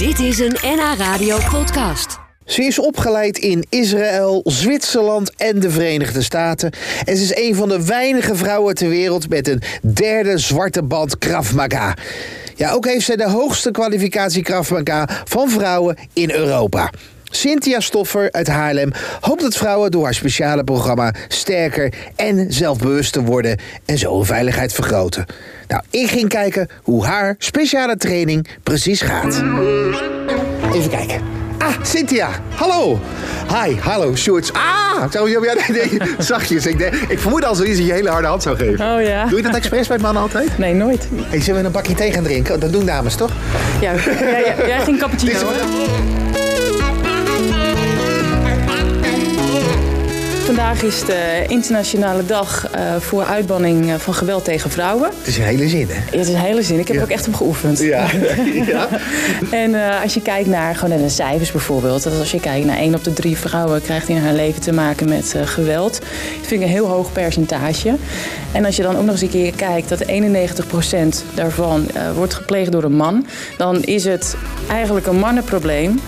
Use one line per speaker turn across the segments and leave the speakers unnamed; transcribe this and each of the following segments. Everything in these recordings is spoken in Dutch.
Dit is een NH Radio podcast.
Ze is opgeleid in Israël, Zwitserland en de Verenigde Staten. En ze is een van de weinige vrouwen ter wereld met een derde zwarte band Krav Maga. Ja, ook heeft zij de hoogste kwalificatie Krav Maga van vrouwen in Europa. Cynthia Stoffer uit Haarlem hoopt dat vrouwen door haar speciale programma sterker en zelfbewust worden en zo hun veiligheid vergroten. Nou, ik ging kijken hoe haar speciale training precies gaat. Even kijken. Ah, Cynthia. Hallo. Hi, hallo, Sjoerd. Ah, zo, ja, nee, nee, zachtjes. Ik, denk- ik vermoed al zoiets dat je hele harde hand zou geven.
Oh ja.
Doe je dat expres bij mannen altijd?
Nee, nooit.
Hey, zullen we een bakje thee gaan drinken? Dat doen dames, toch?
Ja, jij, jij ging cappuccino,
Dit
Vandaag is de internationale dag eh, voor uitbanning eh, van geweld tegen vrouwen.
Het is een hele zin, hè?
Ja, het is een hele zin. Ik heb
Ja.
er ook echt op geoefend.
Ja. ja.
En eh, als je kijkt naar, gewoon naar de cijfers bijvoorbeeld. Dat als je kijkt naar één op de drie vrouwen krijgt in haar leven te maken met geweld. Dat vind ik een heel hoog percentage. En als je dan ook nog eens een keer kijkt dat 91% daarvan wordt gepleegd door een man. Dan is het eigenlijk een mannenprobleem.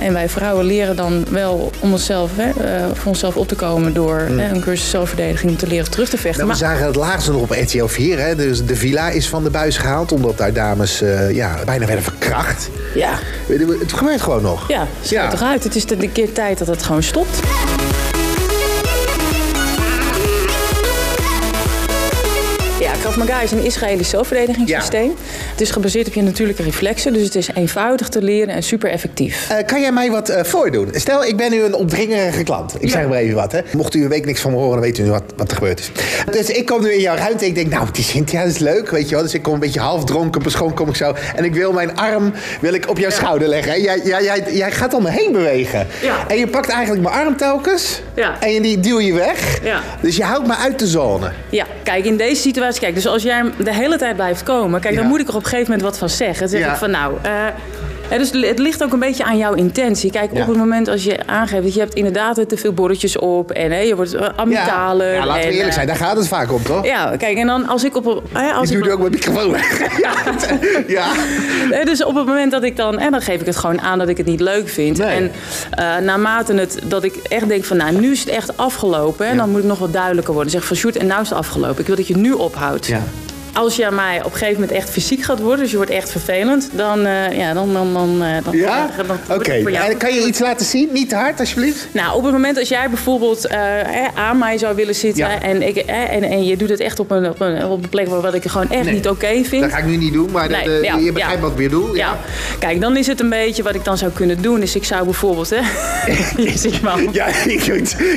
En wij vrouwen leren dan wel om onszelf, hè, voor onszelf op te komen door eh, een cursus zelfverdediging om te leren terug te vechten.
Nou, we
Maar-
zagen het laatste nog op RTL 4, hè? Dus de villa is van de buis gehaald, omdat daar dames eh, ja, bijna werden verkracht.
ja,
Het gebeurt gewoon nog.
ja, schrijf toch uit. Het is de, de keer tijd dat het gewoon stopt. Maga is een Israëlisch zelfverdedigingssysteem. Het is gebaseerd op je natuurlijke reflexen, dus het is eenvoudig te leren en super effectief.
Eh, kan jij mij wat eh, voordoen? Stel, ik ben nu een opdringerige klant. Ik zeg maar even wat, hè. Mocht u een week niks van me horen, dan weet u nu wat, wat er gebeurd is. Dus ik kom nu in jouw ruimte en ik denk, nou, die Cynthia is leuk, weet je wel. Dus ik kom een beetje half dronken, beschonken kom ik zo. En ik wil mijn arm wil ik op jouw schouder leggen. hè. Jij, jij, jij, jij gaat om me heen bewegen. En je pakt eigenlijk mijn arm telkens.
Ja.
En die duw je weg.
Ja.
Dus je houdt me uit de zone.
Ja, kijk, in deze situatie, kijk, dus als jij de hele tijd blijft komen, kijk, dan moet ik er op een gegeven moment wat van zeggen. Dan zeg
Ja.
ik van, nou, eh, dus het ligt ook een beetje aan jouw intentie. Kijk,
Ja.
op het moment als je aangeeft dat je hebt inderdaad te veel borretjes op en hè, je wordt uh,
Ja.
amygdalen.
ja, laten we eerlijk
eh,
zijn, daar gaat het vaak om, toch?
Ja, kijk, en dan als ik op... een- Hè, als
Ik doe ook mijn microfoon weg. ja. ja.
Dus op het moment dat ik dan, en dan geef ik het gewoon aan dat ik het niet leuk vind.
Nee.
En eh, naarmate het, dat ik echt denk van, nou, nu is het echt afgelopen. En
Ja.
dan moet ik nog wat duidelijker worden. Zeg van, Sjoerd, en nou is het afgelopen. Ik wil dat je nu ophoudt.
Ja.
Als je aan mij op een gegeven moment echt fysiek gaat worden, dus je wordt echt vervelend, dan, eh, ja, dan, dan, dan, eh, dan,
Ja? Oké. Kan je iets laten zien? Niet te hard, alsjeblieft?
Nou, op het moment als jij bijvoorbeeld eh, aan mij zou willen zitten
Ja.
en, ik, en, en je doet het echt op een, op een, op een plek waar wat ik gewoon echt
Nee.
niet oké vind.
Dat ga ik nu niet doen, maar de-
Nee,
de-
ja,
je begrijpt wat ik weer doe.
Ja, kijk, dan is het een beetje wat ik dan zou kunnen doen. Is ik zou bijvoorbeeld, hè.
Ja, ik,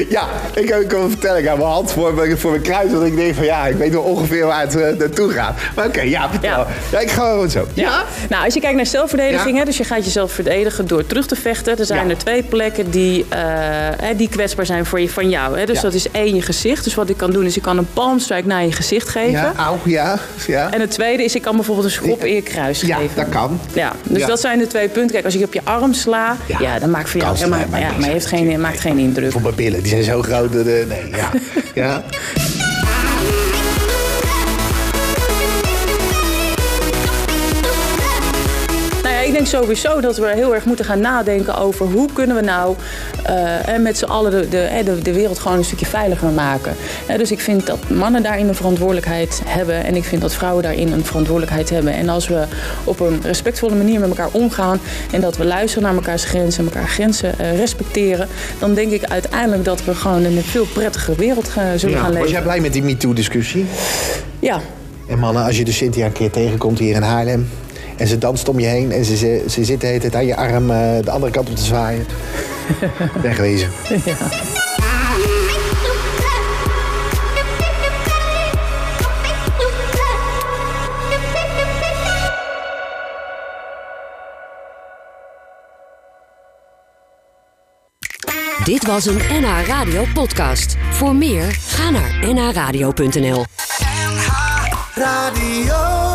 ja, ik, kan vertellen, ik heb mijn hand voor, mijn- voor mijn kruis. Want ik denk van ja, ik weet wel ongeveer waar het eh, naartoe gaat. Maar oké, ja, vertel. Ja.
Ja.
ik ga gewoon zo.
Ja. Nou, als je kijkt naar zelfverdediging,
Ja.
hè, dus je gaat jezelf verdedigen door terug te vechten. Er zijn
Ja.
er twee plekken die, eh, hè, die kwetsbaar zijn voor je, van jou. Hè. Dus
Ja.
dat is één, je gezicht. Dus wat ik kan doen, is ik kan een palmstrike naar je gezicht geven.
Ja, auw, ja. Ja,
En het tweede is, ik kan bijvoorbeeld een schop in je kruis
ja
geven.
dat kan.
Ja, dus
Ja.
dat zijn de twee punten. Kijk, als ik op je arm sla,
Ja.
ja, dan maakt voor jou helemaal, ja, maar heeft geen, maakt geen indruk.
Voor mijn billen, die zijn zo groot. eh, nee, ja. ja.
denk sowieso dat we heel erg moeten gaan nadenken over hoe kunnen we nou eh, met z'n allen de, de, eh, de, de wereld gewoon een stukje veiliger maken. Eh, dus ik vind dat mannen daarin een verantwoordelijkheid hebben en ik vind dat vrouwen daarin een verantwoordelijkheid hebben. En als we op een respectvolle manier met elkaar omgaan en dat we luisteren naar elkaars grenzen en elkaar grenzen respecteren, dan denk ik uiteindelijk dat we gewoon in een veel prettigere wereld gaan, zullen
Ja.
gaan
Was
leven.
jij blij met die MeToo-discussie?
Ja,
En mannen, als je de Cynthia een keer tegenkomt hier in Haarlem... en ze danst om je heen en ze, ze, ze zit de hele tijd aan je arm eh, de andere kant op te zwaaien... wegwezen.
Dit was een NH Radio podcast. Voor meer, ga naar nhradio.nl.
Radio.